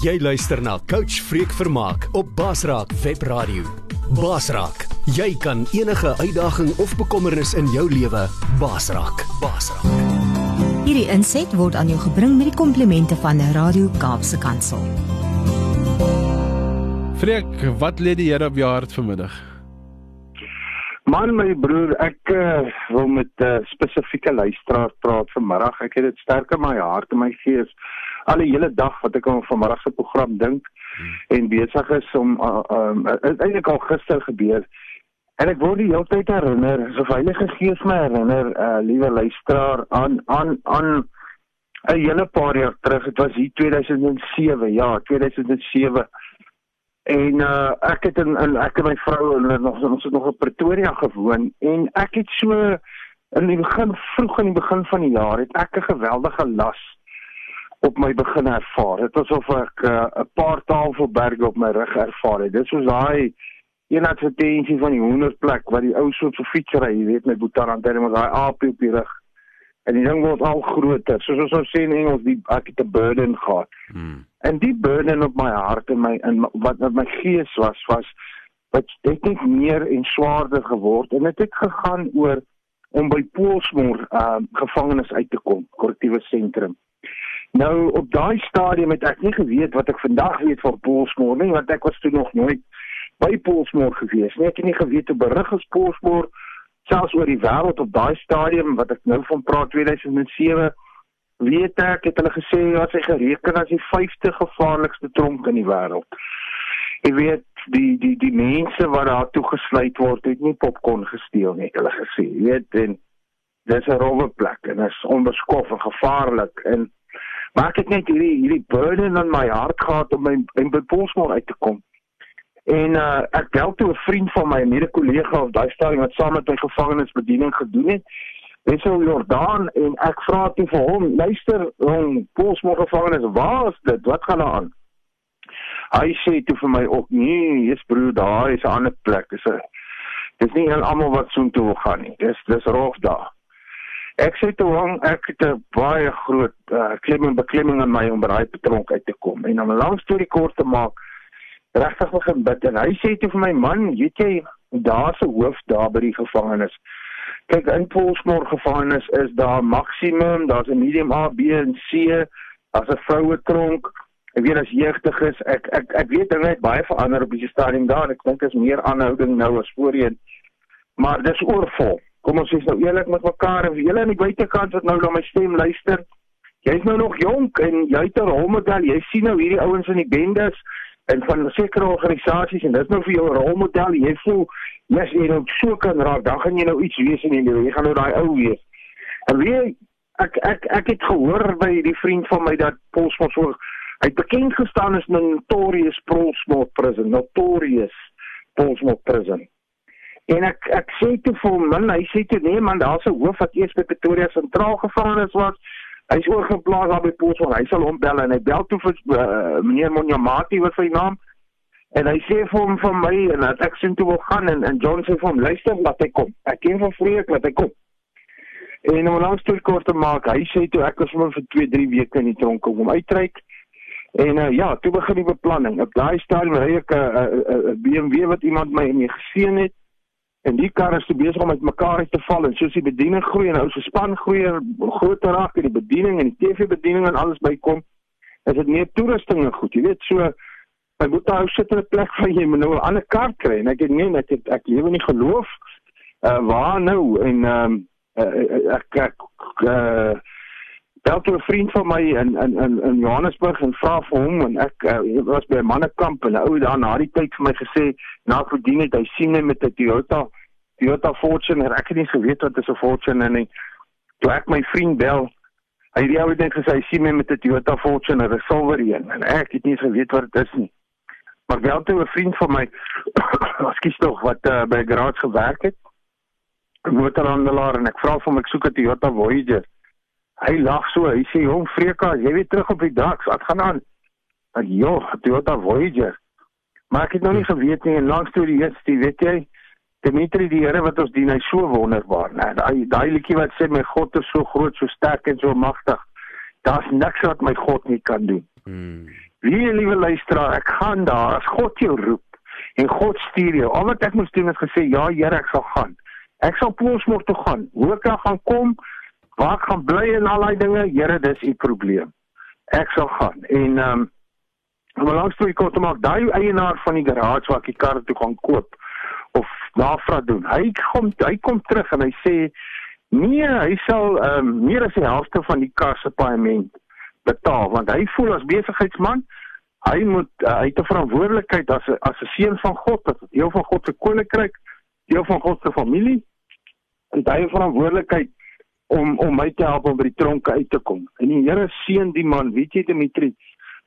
Jy luister na Coach Freek Vermaak op Basraak Webradio. Basraak, jy kan enige uitdaging of bekommernis in jou lewe basraak. Basraak. Hierdie inset word aan jou gebring met die komplimente van Radio Kaapse Kansel. Freek, wat lê die Here op jou hart vanmiddag? Man my broer, ek uh, wil met 'n uh, spesifieke luisteraar praat vanmiddag. Ek het dit sterk in my hart en my gees al die hele dag wat ek aan vanmiddag se program dink hmm. en besig is om uh, um, eintlik al gister gebeur. En ek word die hele tyd herinner, so Heilige Gees my herinner, uh, liewe luisteraar aan aan aan 'n hele paar jaar terug. Dit was hier 2007, ja, 2007 En uh ek het in, in ek en my vrou en nog ons het nog in Pretoria gewoon en ek het so in die begin vroeg in die begin van die jaar het ek 'n geweldige las op my begin ervaar. Dit was of ek 'n uh, paar tafelberge op my rug ervaar het. Dit soos daai een advertensie van die hoenderplek wat die ou soort van fietsry, jy weet, met boetarant en met daai aapie op die rug. En die ding word al groter. Soos ons sou sê in Engels, die ek het 'n burden gehad. Hmm. En die burden op my hart en my in wat wat my gees was was wat dit net meer en swaarder geword en dit het gegaan oor om by Poolsmoor uh gevangenes uit te kom, korrektiewe sentrum. Nou op daai stadium het ek nie geweet wat ek vandag weet van Poolsmoor nie, want ek was toe nog nooit by Poolsmoor gewees nie. Ek het nie geweet hoe berig is Poolsmoor selfs oor die wêreld op daai stadium wat ek nou van praat 2007 weet ek het hulle gesê as hy gereken as die 50 gevaarlikste tronk in die wêreld. Jy weet die die die mense wat daar toegesluit word het nie popcorn gesteel nie, hulle gesê. Jy weet en dis 'n rowwe plek en is onbeskof en gevaarlik en maar ek het net hierdie hierdie burden in my hart gehad om my in Bepolsmoor uit te kom. En uh, ek bel toe 'n vriend van my, 'n mede-kollega op daai stadium wat saam met my gevangenisbediening gedoen het Wessel Jordaan en ek vra toe vir hom, luister, hom Polsmoor gevangenis, waar is dit? Wat gaan daar aan? Hy sê toe vir my ook, nee, jy's broer, daar is 'n ander plek. Dis 'n Dis nie almal wat so toe wil gaan nie. Dis dis rof daar. Ek sê toe hom, ek het 'n baie groot uh, klemming beklemming in my om by daai patronk uit te kom. En om 'n lang storie kort te maak, regtig begin bid en hy sê toe vir my man, weet jy, daar's 'n hoof daar by die gevangenis. Kyk, in Polsmoor gevangenis is daar maksimum, daar's 'n medium A, B en C, as 'n vroue tronk. Ek weet as jeugdig is, ek ek ek weet dinge het baie verander op die stadium daar ek dink is meer aanhouding nou as voorheen. Maar dis oorvol. Kom ons wees nou eerlik met mekaar en julle aan die buitekant wat nou na my stem luister. Jy's nou nog jonk en jy het 'n rolmodel. Jy sien nou hierdie ouens in die bendes en van sekere organisasies en dit is nou vir jou 'n rolmodel. Jy voel as jy nou so kan raak, dan gaan jy nou iets wees in die lewe. Jy gaan nou daai ou wees. En weet ek ek ek het gehoor by die vriend van my dat Polsmos so hy bekend gestaan as notorious Polsmos prison, notorious Polsmos prison. En ek ek sê toe vir hom, man, hy sê toe nee man, daar's 'n hoof wat eers by Pretoria sentraal gevangenis was. Hy's oorgeplaas daar by Polsmos. Hy sal hom bel en hy bel toe vir uh, meneer Monjamati wat sy naam En hy sê vir hom van my en dat ek sien toe wil gaan en en John sê vir hom luister laat hy kom. Ek ken van vreek laat hy kom. En om langs toe kort te maak, hy sê toe ek was vir 2, 3 weke in die tronk om uitreik. En uh, ja, toe begin die beplanning. Op daai stadium ry ek 'n uh, uh, uh, BMW wat iemand my mee geseën het. En die kar is besig om uit mekaar uit te val en soos die bediening groei en ou se span groei groter raak en die bediening en die TV-bediening en alles bykom, is dit meer toerusting en goed. Jy weet, so Hy moet daar sit in 'n plek waar jy nou 'n ander kaart kry en ek het nee ek het, ek lewe nie geloof uh waar nou en ehm um, uh, ek ek uh bel toe 'n vriend van my in in in in Johannesburg en vra vir hom en ek uh, was by 'n mannekamp en 'n ou daar na die tyd vir my gesê na verdien het hy sien net met 'n Toyota Toyota Fortuner ek het nie geweet wat 'n Fortuner nie toe ek my vriend bel hy het ou net gesê hy sien met 'n Toyota Fortuner 'n silwer een en ek het nie geweet wat dit is nie Maar wel toe 'n vriend van my, ekskuus tog, wat uh, by garage gewerk het. Motorhandelaar en ek vra hom ek soek 'n Toyota Voyager. Hy lag so, hy sê: "Jong Freka, jy weet terug op die dak, wat gaan aan?" Ek: "Jo, Toyota Voyager." Maar ek het nog nie geweet nie en langs toe die eerste, weet jy, Dimitri die Here wat ons dien, hy so wonderbaar, né? Daai daai liedjie wat sê my God is so groot, so sterk en so magtig. Daar's niks wat my God nie kan doen. Hmm. Wie liewe luisteraar, ek gaan daar as God jou roep en God stuur jou. Al wat ek moes doen is gesê ja, Here, ek sal gaan. Ek sal Poolsmoor toe gaan. Hoe ek gaan kom, waar ek gaan bly en al daai dinge, Here, dis u probleem. Ek sal gaan. En ehm um, om langs toe kom te maak, daai eienaar van die garage waar ek die kar toe gaan koop of navraag doen. Hy kom hy kom terug en hy sê nee, hy sal ehm um, meer as die helfte van die kar se paaiement betaal want hy voel as besigheidsman hy moet uh, hy het 'n verantwoordelikheid as 'n as 'n seun van God, as deel van God se koninkryk, deel van God se familie en hy het verantwoordelikheid om om my te help om by die tronke uit te kom. En die Here seën die man, weet jy Dimitri,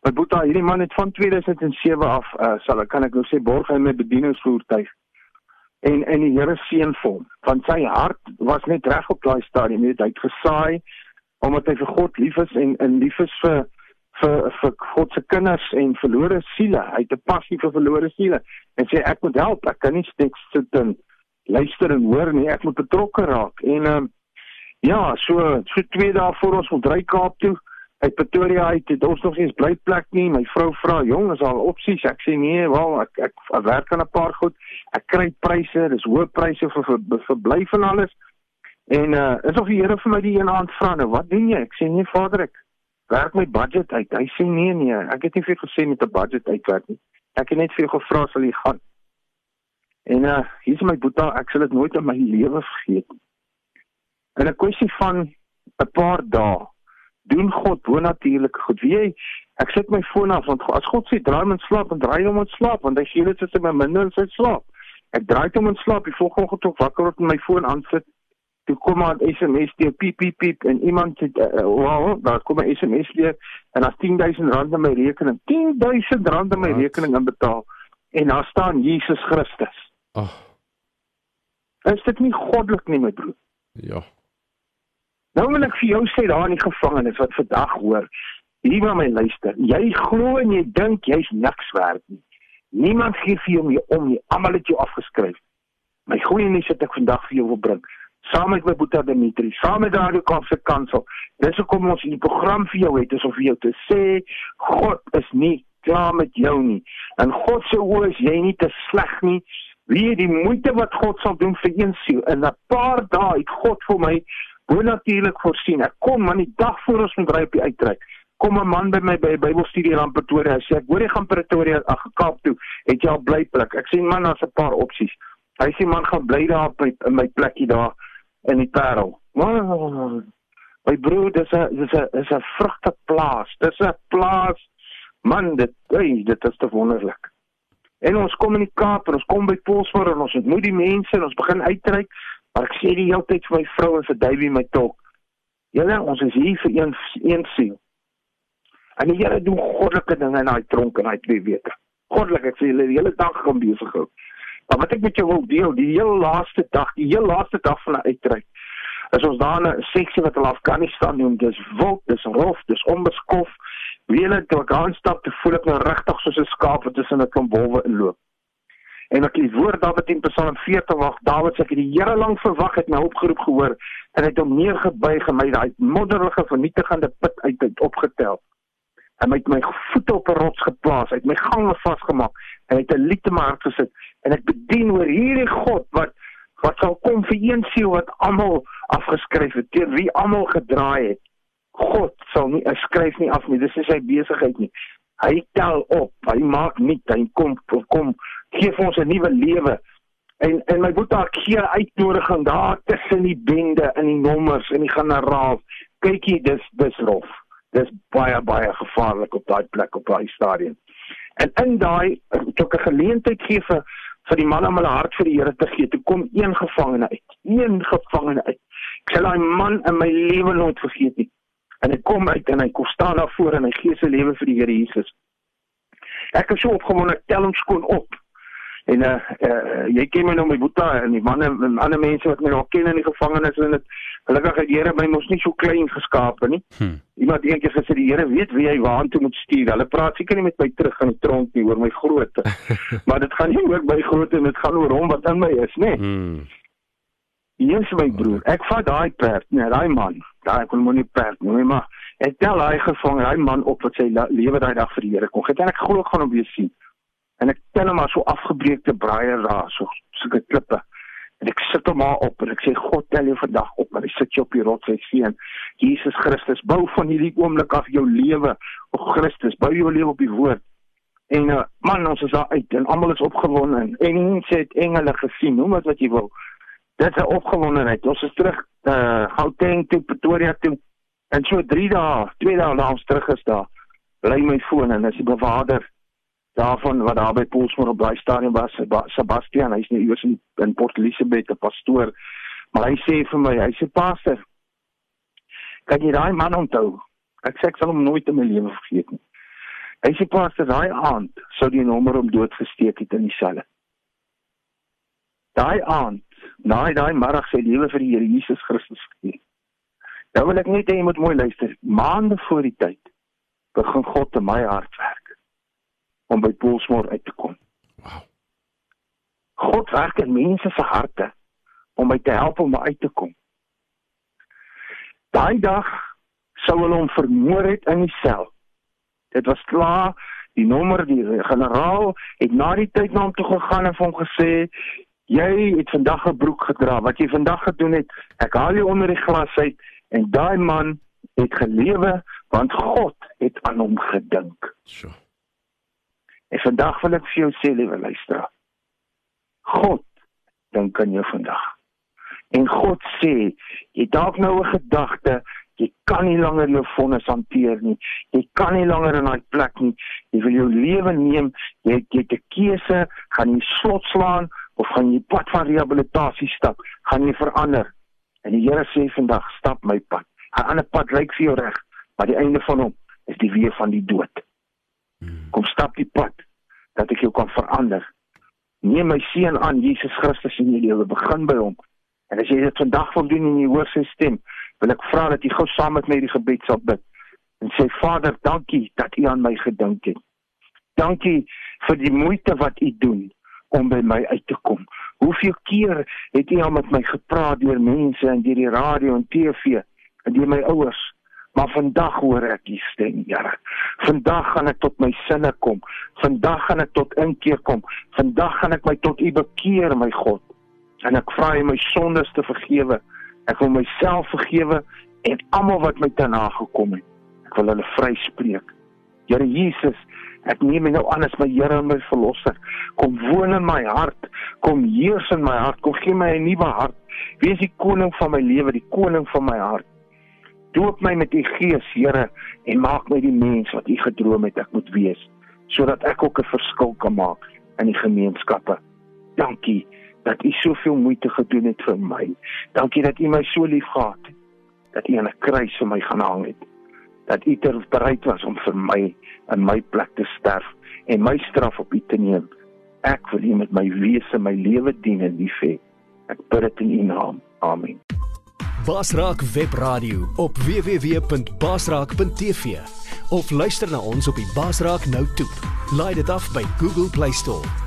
wat Boeta hierdie man het van 2007 af uh, sal ek kan ek nou sê borg hy met bedieningsvoertuig. En en die Here seën vir hom, want sy hart was net reg op daai stadium, hy het gesaai omdat hy vir God lief is en en lief is vir vir vir God se kinders en verlore siele. Hy het 'n passie vir verlore siele en sê ek moet help. Ek kan nie net sit en luister en hoor nie. Ek moet betrokke raak. En ehm um, ja, so so twee dae voor ons moet ry Kaap toe. Uit Pretoria uit het ons nog eens blyplek nie. My vrou vra, "Jong, is al opsies?" Ek sê, "Nee, wel, ek ek, ek werk aan 'n paar goed. Ek kry pryse, dis hoë pryse vir vir verblyf en alles." En uh is of die Here vir my die een aand vra nou, wat doen jy? Ek sê nee Vader, ek werk my budget uit. Hy sê nee nee, ek het nie vir gesê met 'n budget uitwerk nie. Ek het net vir gevra sal jy gaan. En uh hier is my boeta, ek sal dit nooit in my lewe vergeet nie. In 'n kwessie van 'n paar dae doen God bonatuurlik goed. Wie jy, ek sit my foon af want as God sê draai hom in slaap en draai hom in slaap want hy gee dit as hy my minder in sy slaap. Ek draai hom in slaap, die volgende oggend toe wakker word en my foon aansit toe kom maar 'n SMS deur piep piep piep en iemand het uh, wel daar kom 'n SMS deur en daar's 10000 rand in my rekening 10000 rand in my Wat? rekening inbetaal en daar staan Jesus Christus. Ag. Oh. Is dit nie goddelik nie my broer? Ja. Nou wil ek vir jou sê daar in die gevangenis wat vandag hoor, hier waar my luister, jy glo en jy dink jy's niks werd nie. Niemand gee vir jou meer om nie. Almal het jou afgeskryf. My goeie nuus wat ek vandag vir jou wil bring saam met my Boeta Dimitri, saam met daardie Kaapse Kansel. Dis hoekom ons hierdie program vir jou het, is om vir jou te sê God is nie klaar met jou nie. En God se oë is jy nie te sleg nie. Wie die moeite wat God sal doen vir een siel in 'n paar dae het God vir my bonatuurlik voorsien. Ek kom man die dag voor ons moet ry op die uittrek. Kom 'n man by my by Bybelstudie in Pretoria. Hy sê ek hoor jy gaan Pretoria ag Kaap toe. Het jy al blyplek? Ek sê man, daar's 'n paar opsies. Hy sê man gaan bly daar op my, my plekkie daar in die Parel. Wow. My broer, dis 'n dis 'n is 'n vrugteplaas. Dis 'n plaas. Man, dit hey, dit is te wonderlik. En ons kom in die Kaap en ons kom by Polsmoor en ons ontmoet die mense en ons begin uitreik. Maar ek sê die hele tyd vir my vrou en vir Davey my tolk. Julle, ons is hier vir een een siel. En die Here doen goddelike dinge in daai tronk in daai twee weke. Goddelik, ek sê julle die hele dag gaan besig hou. Maar wat ek met jou wil deel, die heel laaste dag, die heel laaste dag van 'n uitreik. As ons daar 'n seksie wat hulle Afghanistan noem, dis wild, dis rof, dis onbeskof. Wiele toe ek aan stap, te voel ek nou regtig soos 'n skaap wat tussen 'n klomp wolwe inloop. En ek het woord Dawid in Psalm 40 wag, Dawid sê ek het die Here lank verwag het my opgeroep gehoor en het hom neergebuig en my daai modderige vernietigende put uit het opgetel. En my het my voete op 'n rots geplaas, het my gange vasgemaak en het 'n lied in my hart gesit en ek bedien oor hierdie God wat wat sal kom vir een siel wat almal afgeskryf het, teen wie almal gedraai het. God sal nie skryf nie af nie, dis nie sy besigheid nie. Hy tel op, hy maak nie, hy kom kom gee vir ons 'n nuwe lewe. En en my boetie gee uitnodiging daar tussen die bende in die nommers en die generaal. Kykie, dis dis rof. Dis baie baie gevaarlik op daai plek op daai stadion. En in daai toe 'n geleentheid gee vir vir die man om hulle hart vir die Here te gee. Toe kom een gevangene uit. Een gevangene uit. Ek sal daai man in my lewe nooit vergeet nie. En hy kom uit en hy kom staan daar voor en hy gee sy lewe vir die Here Jesus. Ek is so opgewonde, ek tel hom skoon op. En uh, uh jy ken my nou my boeta en die manne en ander mense wat my al ken in die gevangenis en dit gelukkig het die Here my mos nie so klein geskape nie. Hmm. Iemand eendag gesê die Here weet wie hy waartoe moet stuur. Hulle praat seker nie met my terug in die tronk nie oor my grootte. maar dit gaan nie oor my grootte en dit gaan oor hom wat in my is, nê? Hmm. Jesus my broer, ek vat daai perd, nee, daai man. Daai kon moenie perd nie, maar Ek tel hy gevang hy man op wat sy lewe daai dag vir die Here kon. En ek glo gaan hom weer sien. En ek tel hom maar so afgebreekte braaie daar so sulke klippe. En ek sit hom maar op en ek sê God tel jou vandag op, maar hy sit jy op die rots hy sien. Jesus Christus bou van hierdie oomblik af jou lewe op Christus. Bou jou lewe op die woord. En uh, man, ons is daar uit en almal is opgewonde en mense het engele gesien, noem dit wat jy wil. Dit is 'n opgewondenheid. Ons is terug uh Gauteng toe Pretoria toe. En so 3 dae, 2 dae na ons terug is daar. Bly my foon en as die bewaarder daarvan wat daar by Polsmoor op daai stadium was, Sebastian, hy's nou iewers in, in Port Elizabeth, 'n pastoor. Maar hy sê vir my, hy sê pastor, kan jy daai man onthou? Ek sê ek sal hom nooit in my lewe vergeet nie. Hy sê pastor, daai aand sou die nommer om dood gesteek het in die selle. Daai aand, naai daai middag sy lewe vir die Here Jesus Christus gegee. Nou wil ek net hê jy moet mooi luister. Maande voor die tyd begin God in my hart werk om by Poolsmoor uit te kom. Wow. God werk in mense se harte om my te help om uit te kom. Daai dag sou hulle hom vermoor het in die sel. Dit was klaar. Die nommer die generaal het na die tyd na hom toe gegaan en hom gesê jy het vandag 'n broek gedra. Wat jy vandag gedoen het, ek haal jou onder die glas uit en daai man het gelewe want God het aan hom gedink. So. En vandag wil ek vir jou sê, liewe luisteraar. God dink aan jou vandag. En God sê, jy dalk nou 'n gedagte Jy kan nie langer jou vonnis hanteer nie. Jy kan nie langer in daai plek nie. Jy wil jou lewe neem. Jy jy het 'n keuse, gaan jy slot slaan of gaan jy pad van rehabilitasie stap? Gaan jy verander? En die Here sê vandag, stap my pad. 'n Ander pad lyk vir jou reg, maar die einde van hom is die weë van die dood. Kom stap die pad dat ek jou kan verander. Neem my seun aan Jesus Christus in jou lewe. Begin by hom. En as jy dit vandag wil doen en jy hoor sy stem, wil ek vra dat u gou saam met my die gebed sal bid en sê Vader, dankie dat u aan my gedink het. Dankie vir die moeite wat u doen om by my uit te kom. Hoeveel keer het u al met my gepraat deur mense en deur die radio en TV en deur my ouers? Maar vandag hoor ek u stem, Here. Vandag gaan ek tot my sinne kom. Vandag gaan ek tot inkeer kom. Vandag gaan ek my tot u bekeer, my God. En ek vra u my sondes te vergewe. Ek wil myself vergewe en almal wat my te na gekom het. Ek wil hulle vryspreek. Here Jesus, ek neem nou aan as my Here en my verlosser. Kom woon in my hart. Kom heers in my hart. Kom gee my 'n nuwe hart. Wees die koning van my lewe, die koning van my hart. Doop my met u gees, Here, en maak my die mens wat u gedroom het ek moet wees, sodat ek ook 'n verskil kan maak in die gemeenskappe. Dankie dat u soveel moeite gedoen het vir my. Dankie dat u my so liefgehad het. Dat u aan 'n kruis vir my gaan hang het. Dat u ter bereid was om vir my in my plek te sterf en my straf op u te neem. Ek wil u met my wese my lewe dien en lief hê. Ek bid dit in u naam. Amen. Basraak webradio op www.basraak.tv of luister na ons op die Basraak nou toe. Laai dit af by Google Play Store.